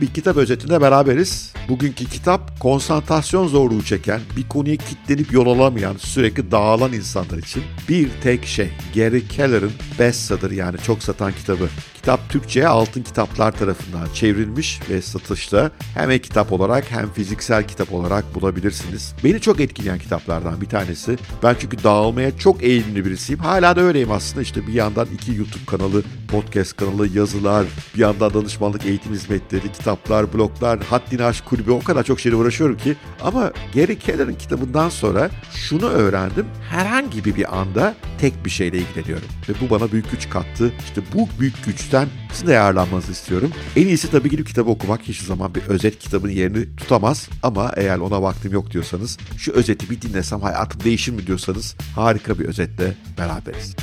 Bir kitap özetinde beraberiz. Bugünkü kitap konsantrasyon zorluğu çeken, bir konuya kitlenip yol alamayan, sürekli dağılan insanlar için bir tek şey. Gary Keller'ın bestseller yani çok satan kitabı. Kitap Türkçe'ye Altın Kitaplar tarafından çevrilmiş ve satışta hem e-kitap olarak hem fiziksel kitap olarak bulabilirsiniz. Beni çok etkileyen kitaplardan bir tanesi. Ben çünkü dağılmaya çok eğilimli birisiyim. Hala da öyleyim aslında. İşte bir yandan iki YouTube kanalı, podcast kanalı, yazılar, bir yandan danışmanlık eğitim hizmetleri, kitaplar, bloglar, haddini aşk kulübü o kadar çok şeyle uğraşıyorum ki. Ama Gary Keller'ın kitabından sonra şunu öğrendim. Herhangi bir anda tek bir şeyle ilgileniyorum. Ve bu bana büyük güç kattı. İşte bu büyük güçten sizin de yararlanmanızı istiyorum. En iyisi tabii gidip kitabı okumak hiçbir zaman bir özet kitabın yerini tutamaz. Ama eğer ona vaktim yok diyorsanız, şu özeti bir dinlesem hayatım değişir mi diyorsanız harika bir özetle beraberiz.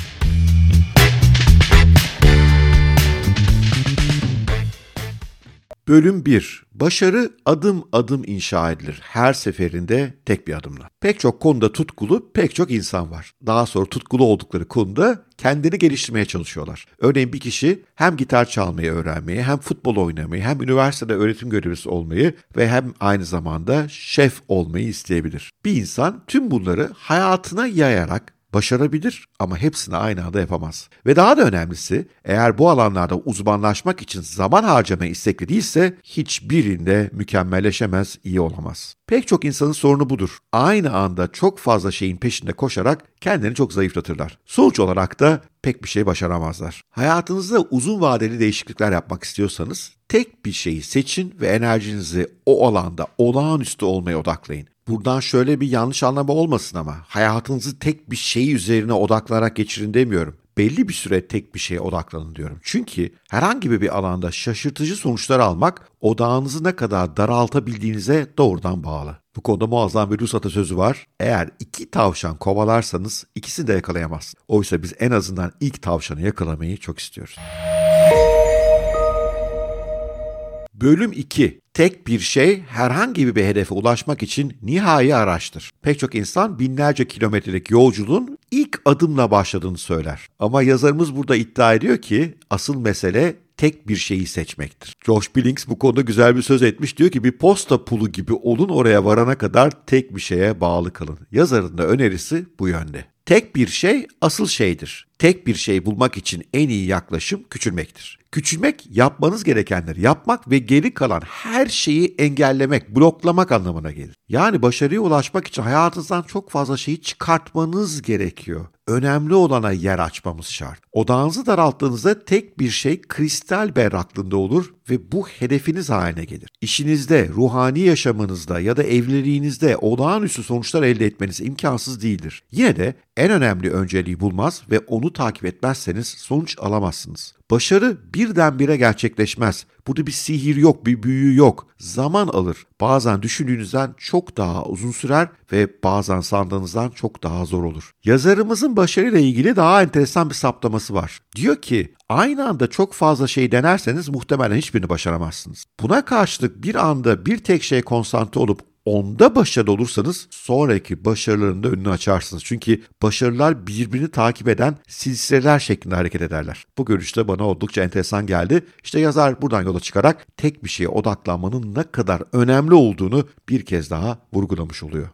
Bölüm 1. Başarı adım adım inşa edilir. Her seferinde tek bir adımla. Pek çok konuda tutkulu pek çok insan var. Daha sonra tutkulu oldukları konuda kendini geliştirmeye çalışıyorlar. Örneğin bir kişi hem gitar çalmayı öğrenmeyi, hem futbol oynamayı, hem üniversitede öğretim görevlisi olmayı ve hem aynı zamanda şef olmayı isteyebilir. Bir insan tüm bunları hayatına yayarak başarabilir ama hepsini aynı anda yapamaz. Ve daha da önemlisi eğer bu alanlarda uzmanlaşmak için zaman harcamaya istekli değilse hiçbirinde mükemmelleşemez, iyi olamaz. Pek çok insanın sorunu budur. Aynı anda çok fazla şeyin peşinde koşarak kendini çok zayıflatırlar. Sonuç olarak da pek bir şey başaramazlar. Hayatınızda uzun vadeli değişiklikler yapmak istiyorsanız tek bir şeyi seçin ve enerjinizi o alanda olağanüstü olmaya odaklayın. Buradan şöyle bir yanlış anlama olmasın ama hayatınızı tek bir şey üzerine odaklanarak geçirin demiyorum. Belli bir süre tek bir şeye odaklanın diyorum. Çünkü herhangi bir alanda şaşırtıcı sonuçlar almak odağınızı ne kadar daraltabildiğinize doğrudan bağlı. Bu konuda muazzam bir Rus atasözü var. Eğer iki tavşan kovalarsanız ikisini de yakalayamaz. Oysa biz en azından ilk tavşanı yakalamayı çok istiyoruz. Bölüm 2. Tek bir şey herhangi bir hedefe ulaşmak için nihai araçtır. Pek çok insan binlerce kilometrelik yolculuğun ilk adımla başladığını söyler. Ama yazarımız burada iddia ediyor ki asıl mesele tek bir şeyi seçmektir. Josh Billings bu konuda güzel bir söz etmiş. Diyor ki bir posta pulu gibi olun oraya varana kadar tek bir şeye bağlı kalın. Yazarın da önerisi bu yönde. Tek bir şey asıl şeydir. Tek bir şey bulmak için en iyi yaklaşım küçülmektir. Küçülmek yapmanız gerekenleri yapmak ve geri kalan her şeyi engellemek, bloklamak anlamına gelir. Yani başarıya ulaşmak için hayatınızdan çok fazla şeyi çıkartmanız gerekiyor. Önemli olana yer açmamız şart. Odağınızı daralttığınızda tek bir şey kristal berraklığında olur ve bu hedefiniz haline gelir. İşinizde, ruhani yaşamınızda ya da evliliğinizde olağanüstü sonuçlar elde etmeniz imkansız değildir. Yine de en önemli önceliği bulmaz ve onu takip etmezseniz sonuç alamazsınız. Başarı birdenbire gerçekleşmez. Burada bir sihir yok, bir büyü yok. Zaman alır. Bazen düşündüğünüzden çok daha uzun sürer ve bazen sandığınızdan çok daha zor olur. Yazarımızın başarıyla ilgili daha enteresan bir saptaması var. Diyor ki aynı anda çok fazla şey denerseniz muhtemelen hiçbirini başaramazsınız. Buna karşılık bir anda bir tek şeye konsantre olup onda başarılı olursanız sonraki başarıların da önünü açarsınız. Çünkü başarılar birbirini takip eden silsileler şeklinde hareket ederler. Bu görüşte bana oldukça enteresan geldi. İşte yazar buradan yola çıkarak tek bir şeye odaklanmanın ne kadar önemli olduğunu bir kez daha vurgulamış oluyor.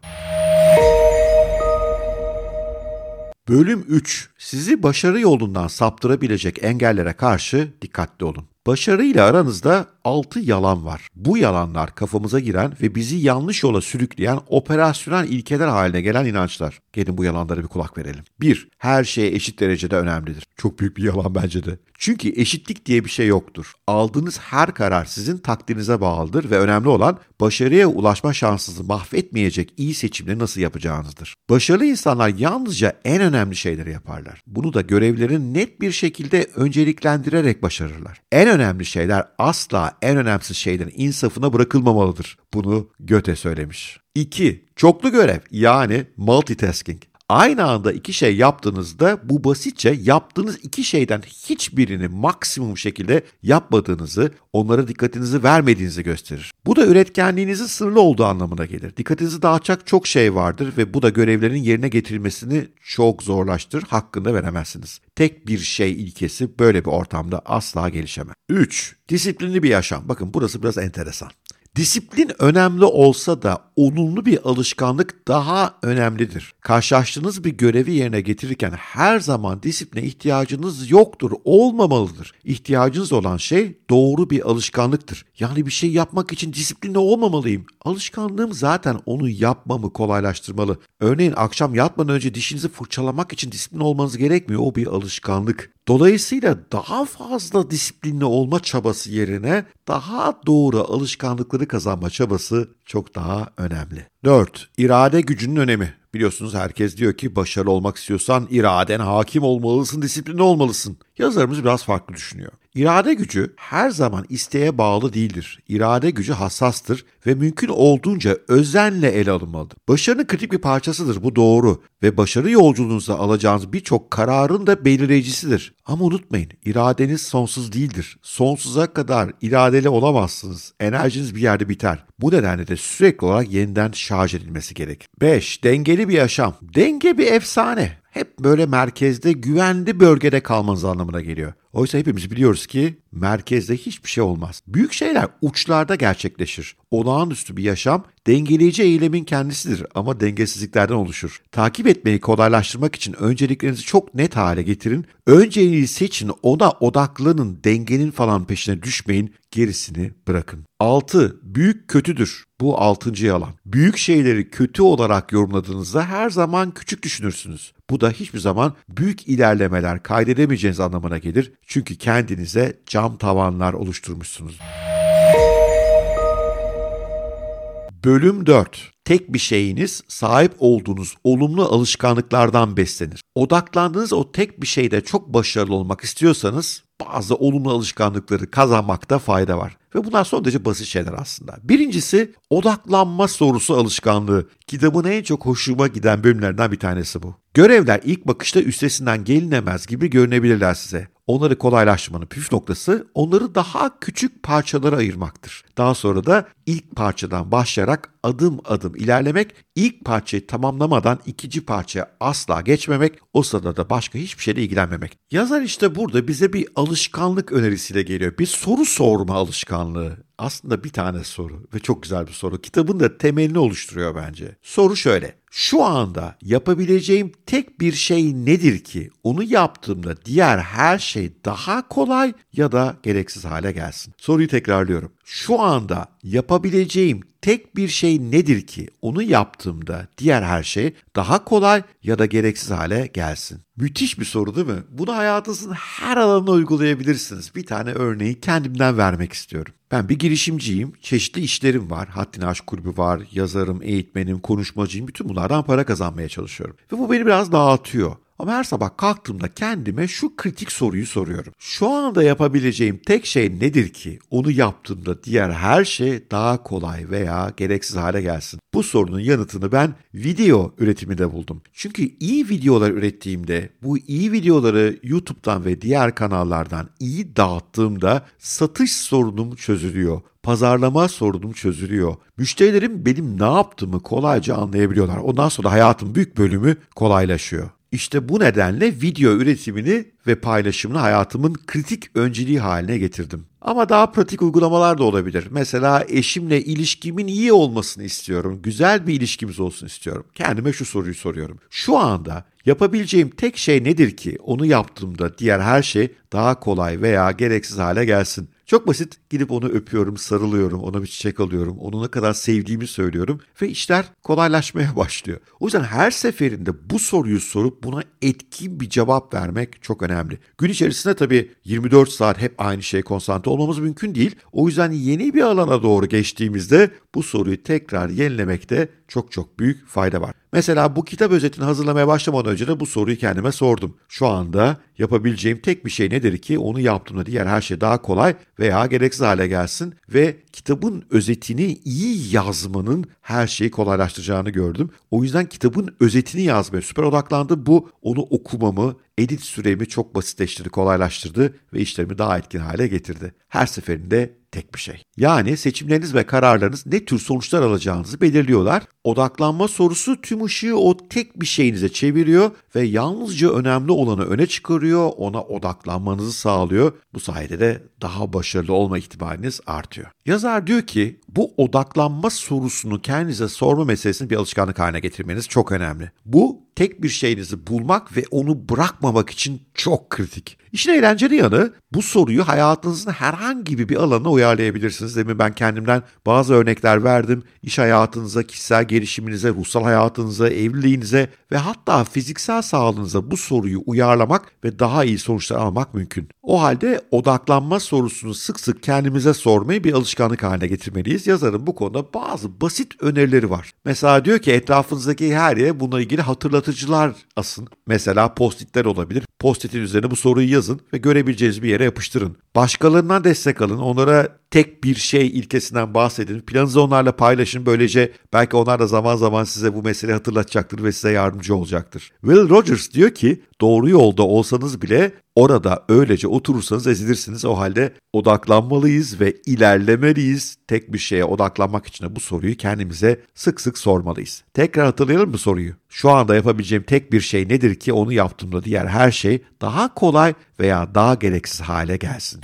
Bölüm 3. Sizi başarı yolundan saptırabilecek engellere karşı dikkatli olun. Başarıyla aranızda 6 yalan var. Bu yalanlar kafamıza giren ve bizi yanlış yola sürükleyen operasyonel ilkeler haline gelen inançlar. Gelin bu yalanlara bir kulak verelim. 1. Her şey eşit derecede önemlidir. Çok büyük bir yalan bence de. Çünkü eşitlik diye bir şey yoktur. Aldığınız her karar sizin takdirinize bağlıdır ve önemli olan başarıya ulaşma şansınızı mahvetmeyecek iyi seçimleri nasıl yapacağınızdır. Başarılı insanlar yalnızca en önemli şeyleri yaparlar. Bunu da görevlerin net bir şekilde önceliklendirerek başarırlar. En önemli şeyler asla en önemsiz şeylerin insafına bırakılmamalıdır. Bunu Göte söylemiş. 2. Çoklu görev yani multitasking. Aynı anda iki şey yaptığınızda bu basitçe yaptığınız iki şeyden hiçbirini maksimum şekilde yapmadığınızı, onlara dikkatinizi vermediğinizi gösterir. Bu da üretkenliğinizin sınırlı olduğu anlamına gelir. Dikkatinizi dağıtacak çok şey vardır ve bu da görevlerin yerine getirilmesini çok zorlaştırır, hakkında veremezsiniz. Tek bir şey ilkesi böyle bir ortamda asla gelişemez. 3. Disiplinli bir yaşam. Bakın burası biraz enteresan. Disiplin önemli olsa da olumlu bir alışkanlık daha önemlidir. Karşılaştığınız bir görevi yerine getirirken her zaman disipline ihtiyacınız yoktur, olmamalıdır. İhtiyacınız olan şey doğru bir alışkanlıktır. Yani bir şey yapmak için disiplinli olmamalıyım. Alışkanlığım zaten onu yapmamı kolaylaştırmalı. Örneğin akşam yatmadan önce dişinizi fırçalamak için disiplin olmanız gerekmiyor. O bir alışkanlık. Dolayısıyla daha fazla disiplinli olma çabası yerine daha doğru alışkanlıkları kazanma çabası çok daha önemli. 4. İrade gücünün önemi. Biliyorsunuz herkes diyor ki başarılı olmak istiyorsan iraden hakim olmalısın, disiplinli olmalısın. Yazarımız biraz farklı düşünüyor. İrade gücü her zaman isteğe bağlı değildir. İrade gücü hassastır ve mümkün olduğunca özenle ele alınmalıdır. Başarının kritik bir parçasıdır bu doğru ve başarı yolculuğunuzda alacağınız birçok kararın da belirleyicisidir. Ama unutmayın iradeniz sonsuz değildir. Sonsuza kadar iradeli olamazsınız. Enerjiniz bir yerde biter. Bu nedenle de sürekli olarak yeniden şarj edilmesi gerek. 5. Dengeli bir yaşam. Denge bir efsane hep böyle merkezde güvenli bölgede kalmanız anlamına geliyor. Oysa hepimiz biliyoruz ki merkezde hiçbir şey olmaz. Büyük şeyler uçlarda gerçekleşir. Olağanüstü bir yaşam dengeleyici eylemin kendisidir ama dengesizliklerden oluşur. Takip etmeyi kolaylaştırmak için önceliklerinizi çok net hale getirin. Önceliği seçin, ona odaklanın, dengenin falan peşine düşmeyin, gerisini bırakın. 6. Büyük kötüdür. Bu altıncı yalan. Büyük şeyleri kötü olarak yorumladığınızda her zaman küçük düşünürsünüz. Bu da hiçbir zaman büyük ilerlemeler kaydedemeyeceğiniz anlamına gelir. Çünkü kendinize cam tavanlar oluşturmuşsunuz. Bölüm 4. Tek bir şeyiniz sahip olduğunuz olumlu alışkanlıklardan beslenir. Odaklandığınız o tek bir şeyde çok başarılı olmak istiyorsanız bazı olumlu alışkanlıkları kazanmakta fayda var. Ve bunlar son derece basit şeyler aslında. Birincisi odaklanma sorusu alışkanlığı. Kitabın en çok hoşuma giden bölümlerden bir tanesi bu. Görevler ilk bakışta üstesinden gelinemez gibi görünebilirler size. Onları kolaylaştırmanın püf noktası onları daha küçük parçalara ayırmaktır. Daha sonra da ilk parçadan başlayarak adım adım ilerlemek, ilk parçayı tamamlamadan ikinci parçaya asla geçmemek, o sırada da başka hiçbir şeyle ilgilenmemek. Yazar işte burada bize bir alışkanlık önerisiyle geliyor. Bir soru sorma alışkanlığı. Aslında bir tane soru ve çok güzel bir soru. Kitabın da temelini oluşturuyor bence. Soru şöyle. Şu anda yapabileceğim tek bir şey nedir ki onu yaptığımda diğer her şey daha kolay ya da gereksiz hale gelsin? Soruyu tekrarlıyorum. Şu anda yapabileceğim tek bir şey nedir ki onu yaptığımda diğer her şey daha kolay ya da gereksiz hale gelsin? Müthiş bir soru değil mi? Bunu hayatınızın her alanına uygulayabilirsiniz. Bir tane örneği kendimden vermek istiyorum. Ben bir girişimciyim, çeşitli işlerim var. Haddini Aşk Kulübü var, yazarım, eğitmenim, konuşmacıyım. Bütün bunlardan para kazanmaya çalışıyorum. Ve bu beni biraz dağıtıyor. Ama her sabah kalktığımda kendime şu kritik soruyu soruyorum. Şu anda yapabileceğim tek şey nedir ki onu yaptığımda diğer her şey daha kolay veya gereksiz hale gelsin? Bu sorunun yanıtını ben video üretiminde buldum. Çünkü iyi videolar ürettiğimde bu iyi videoları YouTube'dan ve diğer kanallardan iyi dağıttığımda satış sorunum çözülüyor pazarlama sorunum çözülüyor. Müşterilerim benim ne yaptığımı kolayca anlayabiliyorlar. Ondan sonra hayatın büyük bölümü kolaylaşıyor. İşte bu nedenle video üretimini ve paylaşımını hayatımın kritik önceliği haline getirdim. Ama daha pratik uygulamalar da olabilir. Mesela eşimle ilişkimin iyi olmasını istiyorum. Güzel bir ilişkimiz olsun istiyorum. Kendime şu soruyu soruyorum. Şu anda yapabileceğim tek şey nedir ki onu yaptığımda diğer her şey daha kolay veya gereksiz hale gelsin? Çok basit gidip onu öpüyorum, sarılıyorum, ona bir çiçek alıyorum, onu ne kadar sevdiğimi söylüyorum ve işler kolaylaşmaya başlıyor. O yüzden her seferinde bu soruyu sorup buna etkin bir cevap vermek çok önemli. Gün içerisinde tabii 24 saat hep aynı şeye konsantre olmamız mümkün değil. O yüzden yeni bir alana doğru geçtiğimizde bu soruyu tekrar yenilemekte çok çok büyük fayda var. Mesela bu kitap özetini hazırlamaya başlamadan önce de bu soruyu kendime sordum. Şu anda yapabileceğim tek bir şey nedir ki onu yaptığımda diğer her şey daha kolay veya gereksiz hale gelsin ve kitabın özetini iyi yazmanın her şeyi kolaylaştıracağını gördüm. O yüzden kitabın özetini yazmaya süper odaklandım. Bu onu okumamı, edit süremi çok basitleştirdi, kolaylaştırdı ve işlerimi daha etkin hale getirdi. Her seferinde tek bir şey. Yani seçimleriniz ve kararlarınız ne tür sonuçlar alacağınızı belirliyorlar. Odaklanma sorusu tüm ışığı o tek bir şeyinize çeviriyor ve yalnızca önemli olanı öne çıkarıyor, ona odaklanmanızı sağlıyor. Bu sayede de daha başarılı olma ihtimaliniz artıyor. Yazar diyor ki bu odaklanma sorusunu kendinize sorma meselesini bir alışkanlık haline getirmeniz çok önemli. Bu tek bir şeyinizi bulmak ve onu bırakmamak için çok kritik. İşin eğlenceli yanı bu soruyu hayatınızın herhangi bir alanına uyarlayabilirsiniz. Demin ben kendimden bazı örnekler verdim. İş hayatınıza, kişisel gelişiminize, ruhsal hayatınıza, evliliğinize ve hatta fiziksel sağlığınıza bu soruyu uyarlamak ve daha iyi sonuçlar almak mümkün. O halde odaklanma sorusunu sık sık kendimize sormayı bir alışkanlık haline getirmeliyiz. Yazarın bu konuda bazı basit önerileri var. Mesela diyor ki etrafınızdaki her yere bununla ilgili hatırlatıcılar asın. Mesela postitler olabilir. Postitin üzerine bu soruyu yazın ve görebileceğiniz bir yere yapıştırın. Başkalarından destek alın. Onlara tek bir şey ilkesinden bahsedin. Planınızı onlarla paylaşın. Böylece belki onlar da zaman zaman size bu meseleyi hatırlatacaktır ve size yardımcı olacaktır. Will Rogers diyor ki doğru yolda olsanız bile orada öylece oturursanız ezilirsiniz. O halde odaklanmalıyız ve ilerlemeliyiz. Tek bir şeye odaklanmak için de bu soruyu kendimize sık sık sormalıyız. Tekrar hatırlayalım mı soruyu? Şu anda yapabileceğim tek bir şey nedir ki onu yaptığımda diğer her şey daha kolay veya daha gereksiz hale gelsin.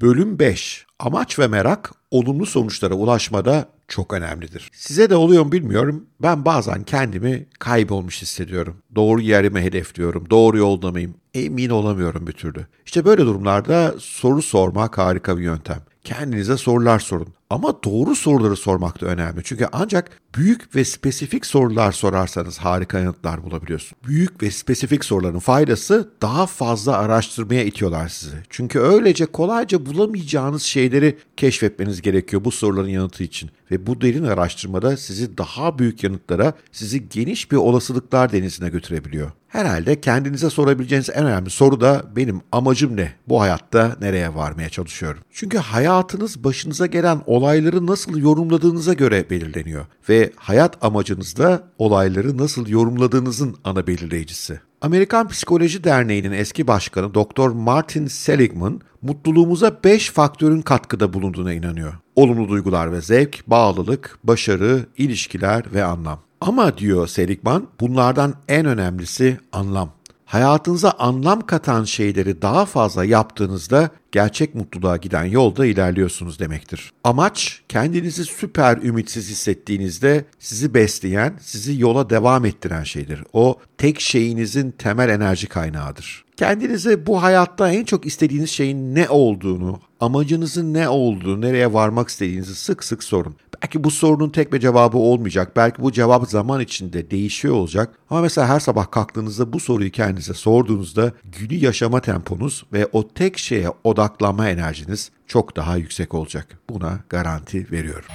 Bölüm 5. Amaç ve merak olumlu sonuçlara ulaşmada çok önemlidir. Size de oluyor mu bilmiyorum. Ben bazen kendimi kaybolmuş hissediyorum. Doğru yerimi hedefliyorum. Doğru yolda mıyım? Emin olamıyorum bir türlü. İşte böyle durumlarda soru sormak harika bir yöntem. Kendinize sorular sorun. Ama doğru soruları sormak da önemli. Çünkü ancak büyük ve spesifik sorular sorarsanız harika yanıtlar bulabiliyorsun. Büyük ve spesifik soruların faydası daha fazla araştırmaya itiyorlar sizi. Çünkü öylece kolayca bulamayacağınız şeyleri keşfetmeniz gerekiyor bu soruların yanıtı için. Ve bu derin araştırmada sizi daha büyük yanıtlara, sizi geniş bir olasılıklar denizine götürebiliyor. Herhalde kendinize sorabileceğiniz en önemli soru da benim amacım ne? Bu hayatta nereye varmaya çalışıyorum? Çünkü hayatınız başınıza gelen olayları nasıl yorumladığınıza göre belirleniyor ve hayat amacınız da olayları nasıl yorumladığınızın ana belirleyicisi. Amerikan Psikoloji Derneği'nin eski başkanı Dr. Martin Seligman, mutluluğumuza 5 faktörün katkıda bulunduğuna inanıyor. Olumlu duygular ve zevk, bağlılık, başarı, ilişkiler ve anlam. Ama diyor Seligman, bunlardan en önemlisi anlam. Hayatınıza anlam katan şeyleri daha fazla yaptığınızda gerçek mutluluğa giden yolda ilerliyorsunuz demektir. Amaç kendinizi süper ümitsiz hissettiğinizde sizi besleyen, sizi yola devam ettiren şeydir. O tek şeyinizin temel enerji kaynağıdır. Kendinize bu hayatta en çok istediğiniz şeyin ne olduğunu, amacınızın ne olduğunu, nereye varmak istediğinizi sık sık sorun. Belki bu sorunun tek bir cevabı olmayacak. Belki bu cevap zaman içinde değişiyor olacak. Ama mesela her sabah kalktığınızda bu soruyu kendinize sorduğunuzda günü yaşama temponuz ve o tek şeye odaklanma enerjiniz çok daha yüksek olacak. Buna garanti veriyorum.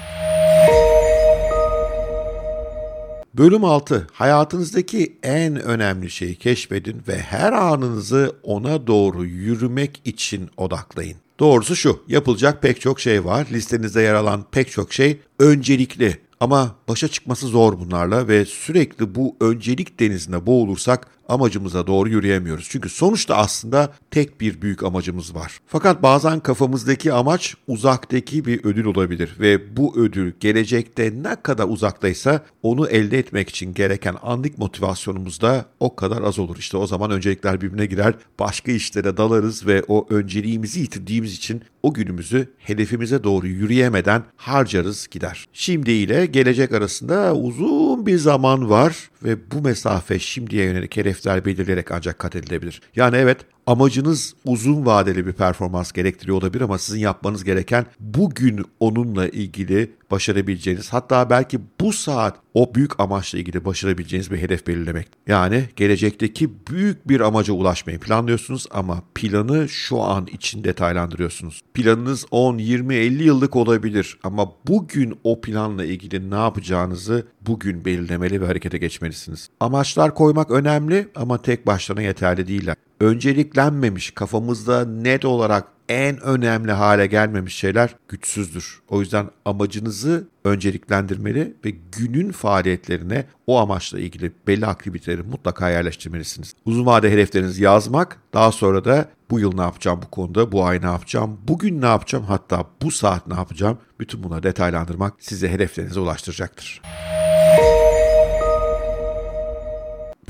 Bölüm 6. Hayatınızdaki en önemli şeyi keşfedin ve her anınızı ona doğru yürümek için odaklayın. Doğrusu şu, yapılacak pek çok şey var. Listenizde yer alan pek çok şey öncelikli. Ama başa çıkması zor bunlarla ve sürekli bu öncelik denizine boğulursak amacımıza doğru yürüyemiyoruz. Çünkü sonuçta aslında tek bir büyük amacımız var. Fakat bazen kafamızdaki amaç uzaktaki bir ödül olabilir ve bu ödül gelecekte ne kadar uzaktaysa onu elde etmek için gereken anlık motivasyonumuz da o kadar az olur. İşte o zaman öncelikler birbirine girer, başka işlere dalarız ve o önceliğimizi yitirdiğimiz için o günümüzü hedefimize doğru yürüyemeden harcarız gider. Şimdi ile gelecek arasında uzun bir zaman var ve bu mesafe şimdiye yönelik hedefler belirleyerek ancak kat edilebilir. Yani evet Amacınız uzun vadeli bir performans gerektiriyor olabilir ama sizin yapmanız gereken bugün onunla ilgili başarabileceğiniz hatta belki bu saat o büyük amaçla ilgili başarabileceğiniz bir hedef belirlemek. Yani gelecekteki büyük bir amaca ulaşmayı planlıyorsunuz ama planı şu an için detaylandırıyorsunuz. Planınız 10, 20, 50 yıllık olabilir ama bugün o planla ilgili ne yapacağınızı bugün belirlemeli ve harekete geçmelisiniz. Amaçlar koymak önemli ama tek başlarına yeterli değiller. Önceliklenmemiş, kafamızda net olarak en önemli hale gelmemiş şeyler güçsüzdür. O yüzden amacınızı önceliklendirmeli ve günün faaliyetlerine o amaçla ilgili belli aktiviteleri mutlaka yerleştirmelisiniz. Uzun vade hedeflerinizi yazmak, daha sonra da bu yıl ne yapacağım bu konuda, bu ay ne yapacağım, bugün ne yapacağım, hatta bu saat ne yapacağım, bütün buna detaylandırmak sizi hedeflerinize ulaştıracaktır.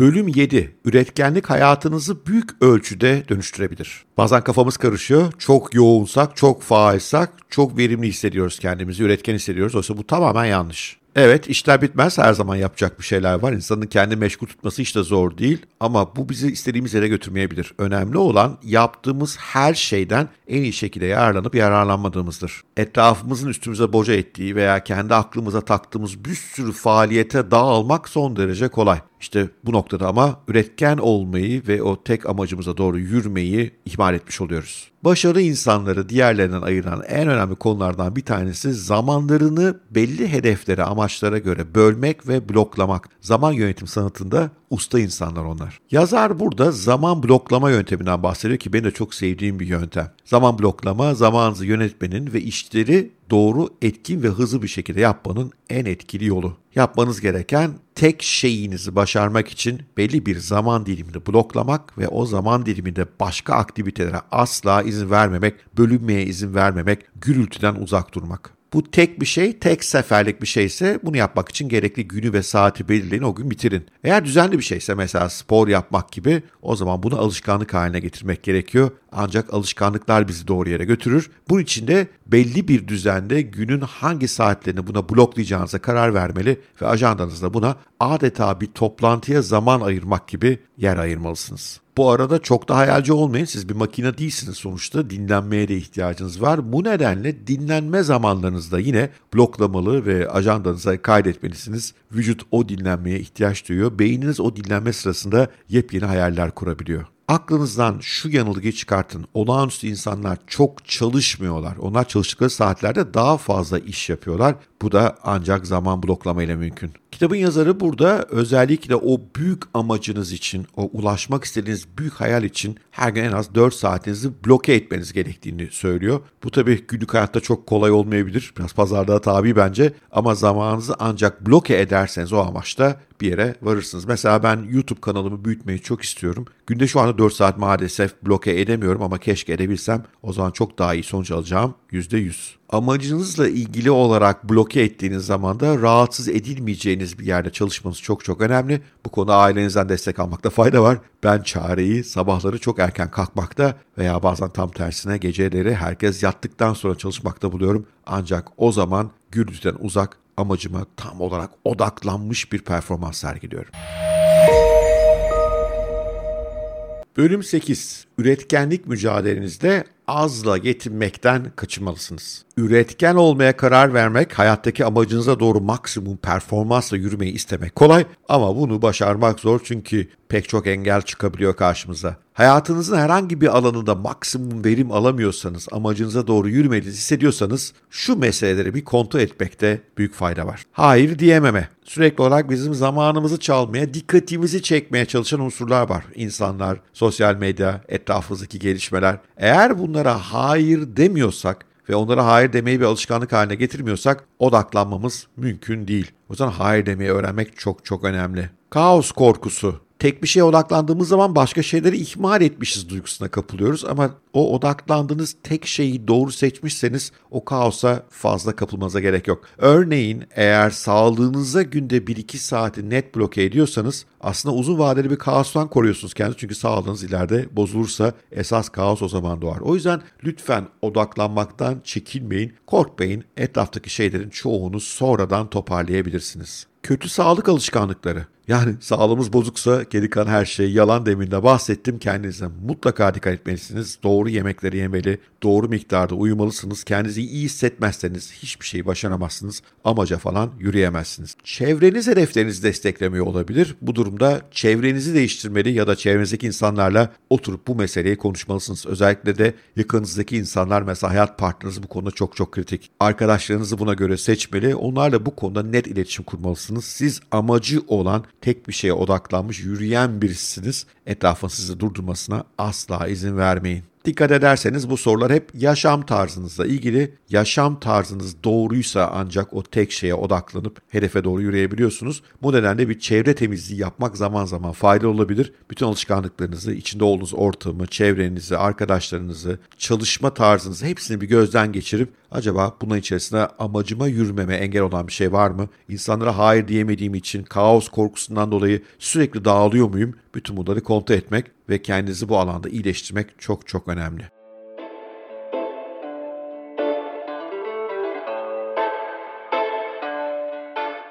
Bölüm 7. Üretkenlik hayatınızı büyük ölçüde dönüştürebilir. Bazen kafamız karışıyor. Çok yoğunsak, çok faalsak, çok verimli hissediyoruz kendimizi, üretken hissediyoruz. Oysa bu tamamen yanlış. Evet işler bitmez her zaman yapacak bir şeyler var. İnsanın kendi meşgul tutması hiç de zor değil ama bu bizi istediğimiz yere götürmeyebilir. Önemli olan yaptığımız her şeyden en iyi şekilde yararlanıp yararlanmadığımızdır. Etrafımızın üstümüze boca ettiği veya kendi aklımıza taktığımız bir sürü faaliyete dağılmak son derece kolay. İşte bu noktada ama üretken olmayı ve o tek amacımıza doğru yürümeyi ihmal etmiş oluyoruz. Başarı insanları diğerlerinden ayıran en önemli konulardan bir tanesi zamanlarını belli hedeflere, amaçlara göre bölmek ve bloklamak. Zaman yönetim sanatında usta insanlar onlar. Yazar burada zaman bloklama yönteminden bahsediyor ki benim de çok sevdiğim bir yöntem. Zaman bloklama, zamanınızı yönetmenin ve işleri doğru, etkin ve hızlı bir şekilde yapmanın en etkili yolu. Yapmanız gereken tek şeyinizi başarmak için belli bir zaman dilimini bloklamak ve o zaman diliminde başka aktivitelere asla izin vermemek, bölünmeye izin vermemek, gürültüden uzak durmak. Bu tek bir şey, tek seferlik bir şeyse bunu yapmak için gerekli günü ve saati belirleyin, o gün bitirin. Eğer düzenli bir şeyse mesela spor yapmak gibi o zaman bunu alışkanlık haline getirmek gerekiyor. Ancak alışkanlıklar bizi doğru yere götürür. Bunun için de belli bir düzende günün hangi saatlerini buna bloklayacağınıza karar vermeli ve ajandanızda buna adeta bir toplantıya zaman ayırmak gibi yer ayırmalısınız. Bu arada çok da hayalci olmayın. Siz bir makine değilsiniz sonuçta. Dinlenmeye de ihtiyacınız var. Bu nedenle dinlenme zamanlarınızda yine bloklamalı ve ajandanıza kaydetmelisiniz. Vücut o dinlenmeye ihtiyaç duyuyor. Beyniniz o dinlenme sırasında yepyeni hayaller kurabiliyor. Aklınızdan şu yanılgıyı çıkartın. Olağanüstü insanlar çok çalışmıyorlar. Onlar çalıştıkları saatlerde daha fazla iş yapıyorlar. Bu da ancak zaman bloklamayla mümkün. Kitabın yazarı burada özellikle o büyük amacınız için, o ulaşmak istediğiniz büyük hayal için her gün en az 4 saatinizi bloke etmeniz gerektiğini söylüyor. Bu tabii günlük hayatta çok kolay olmayabilir. Biraz pazarda tabi bence ama zamanınızı ancak bloke ederseniz o amaçta bir yere varırsınız. Mesela ben YouTube kanalımı büyütmeyi çok istiyorum. Günde şu anda 4 saat maalesef bloke edemiyorum ama keşke edebilsem o zaman çok daha iyi sonuç alacağım %100 amacınızla ilgili olarak bloke ettiğiniz zaman da rahatsız edilmeyeceğiniz bir yerde çalışmanız çok çok önemli. Bu konuda ailenizden destek almakta fayda var. Ben çareyi sabahları çok erken kalkmakta veya bazen tam tersine geceleri herkes yattıktan sonra çalışmakta buluyorum. Ancak o zaman gürültüden uzak amacıma tam olarak odaklanmış bir performans sergiliyorum. Bölüm 8. Üretkenlik mücadelenizde azla yetinmekten kaçınmalısınız. Üretken olmaya karar vermek, hayattaki amacınıza doğru maksimum performansla yürümeyi istemek kolay ama bunu başarmak zor çünkü pek çok engel çıkabiliyor karşımıza. Hayatınızın herhangi bir alanında maksimum verim alamıyorsanız, amacınıza doğru yürümediğinizi hissediyorsanız şu meseleleri bir kontrol etmekte büyük fayda var. Hayır diyememe. Sürekli olarak bizim zamanımızı çalmaya, dikkatimizi çekmeye çalışan unsurlar var. İnsanlar, sosyal medya, etrafımızdaki gelişmeler. Eğer bunlara hayır demiyorsak ve onlara hayır demeyi bir alışkanlık haline getirmiyorsak odaklanmamız mümkün değil. O yüzden hayır demeyi öğrenmek çok çok önemli. Kaos korkusu tek bir şeye odaklandığımız zaman başka şeyleri ihmal etmişiz duygusuna kapılıyoruz ama o odaklandığınız tek şeyi doğru seçmişseniz o kaosa fazla kapılmanıza gerek yok. Örneğin eğer sağlığınıza günde 1-2 saati net bloke ediyorsanız aslında uzun vadeli bir kaostan koruyorsunuz kendinizi çünkü sağlığınız ileride bozulursa esas kaos o zaman doğar. O yüzden lütfen odaklanmaktan çekinmeyin, korkmayın. Etraftaki şeylerin çoğunu sonradan toparlayabilirsiniz. Kötü sağlık alışkanlıkları Yani sağlığımız bozuksa geri kalan her şey yalan deminde bahsettim. Kendinize mutlaka dikkat etmelisiniz. Doğru yemekleri yemeli, doğru miktarda uyumalısınız. Kendinizi iyi hissetmezseniz hiçbir şeyi başaramazsınız. Amaca falan yürüyemezsiniz. Çevreniz hedeflerinizi desteklemiyor olabilir. Bu durumda çevrenizi değiştirmeli ya da çevrenizdeki insanlarla oturup bu meseleyi konuşmalısınız. Özellikle de yakınınızdaki insanlar mesela hayat partneriniz bu konuda çok çok kritik. Arkadaşlarınızı buna göre seçmeli. Onlarla bu konuda net iletişim kurmalısınız. Siz amacı olan tek bir şeye odaklanmış yürüyen birisiniz. Etrafın sizi durdurmasına asla izin vermeyin. Dikkat ederseniz bu sorular hep yaşam tarzınızla ilgili. Yaşam tarzınız doğruysa ancak o tek şeye odaklanıp hedefe doğru yürüyebiliyorsunuz. Bu nedenle bir çevre temizliği yapmak zaman zaman faydalı olabilir. Bütün alışkanlıklarınızı, içinde olduğunuz ortamı, çevrenizi, arkadaşlarınızı, çalışma tarzınızı hepsini bir gözden geçirip acaba bunun içerisinde amacıma yürümeme engel olan bir şey var mı? İnsanlara hayır diyemediğim için kaos korkusundan dolayı sürekli dağılıyor muyum? Bütün bunları kontrol etmek ve kendinizi bu alanda iyileştirmek çok çok önemli.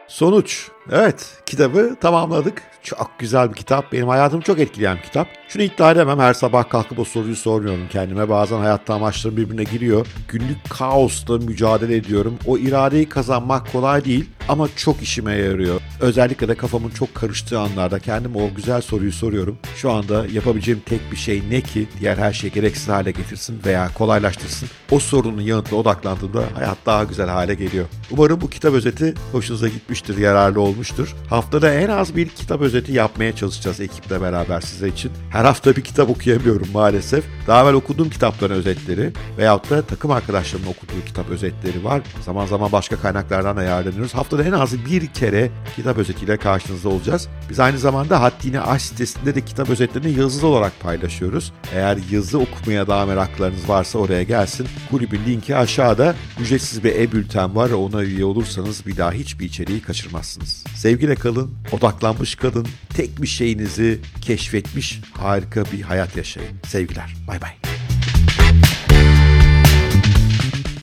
Sonuç. Evet, kitabı tamamladık. Çok güzel bir kitap. Benim hayatımı çok etkileyen bir kitap. Şunu iddia edemem. Her sabah kalkıp o soruyu sormuyorum kendime. Bazen hayatta amaçlarım birbirine giriyor. Günlük kaosla mücadele ediyorum. O iradeyi kazanmak kolay değil ama çok işime yarıyor. Özellikle de kafamın çok karıştığı anlarda kendime o güzel soruyu soruyorum. Şu anda yapabileceğim tek bir şey ne ki diğer her şeyi gereksiz hale getirsin veya kolaylaştırsın. O sorunun yanıtına odaklandığımda hayat daha güzel hale geliyor. Umarım bu kitap özeti hoşunuza gitmiştir, yararlı olmuştur. Haftada en az bir kitap özeti yapmaya çalışacağız ekiple beraber size için. Her hafta bir kitap okuyamıyorum maalesef. Daha evvel okuduğum kitapların özetleri veyahut da takım arkadaşlarımın okuduğu kitap özetleri var. Zaman zaman başka kaynaklardan da yararlanıyoruz. Haftada en az bir kere kitap özetiyle karşınızda olacağız. Biz aynı zamanda Haddini Aş sitesinde de kitap özetlerini yazılı olarak paylaşıyoruz. Eğer yazı okumaya daha meraklarınız varsa oraya gelsin. Kulübün linki aşağıda. Ücretsiz bir e-bülten var. Ona üye olursanız bir daha hiçbir içeriği kaçırmazsınız. Sevgiyle kalın, odaklanmış kalın, tek bir şeyinizi keşfetmiş harika bir hayat yaşayın. Sevgiler. Bay bay.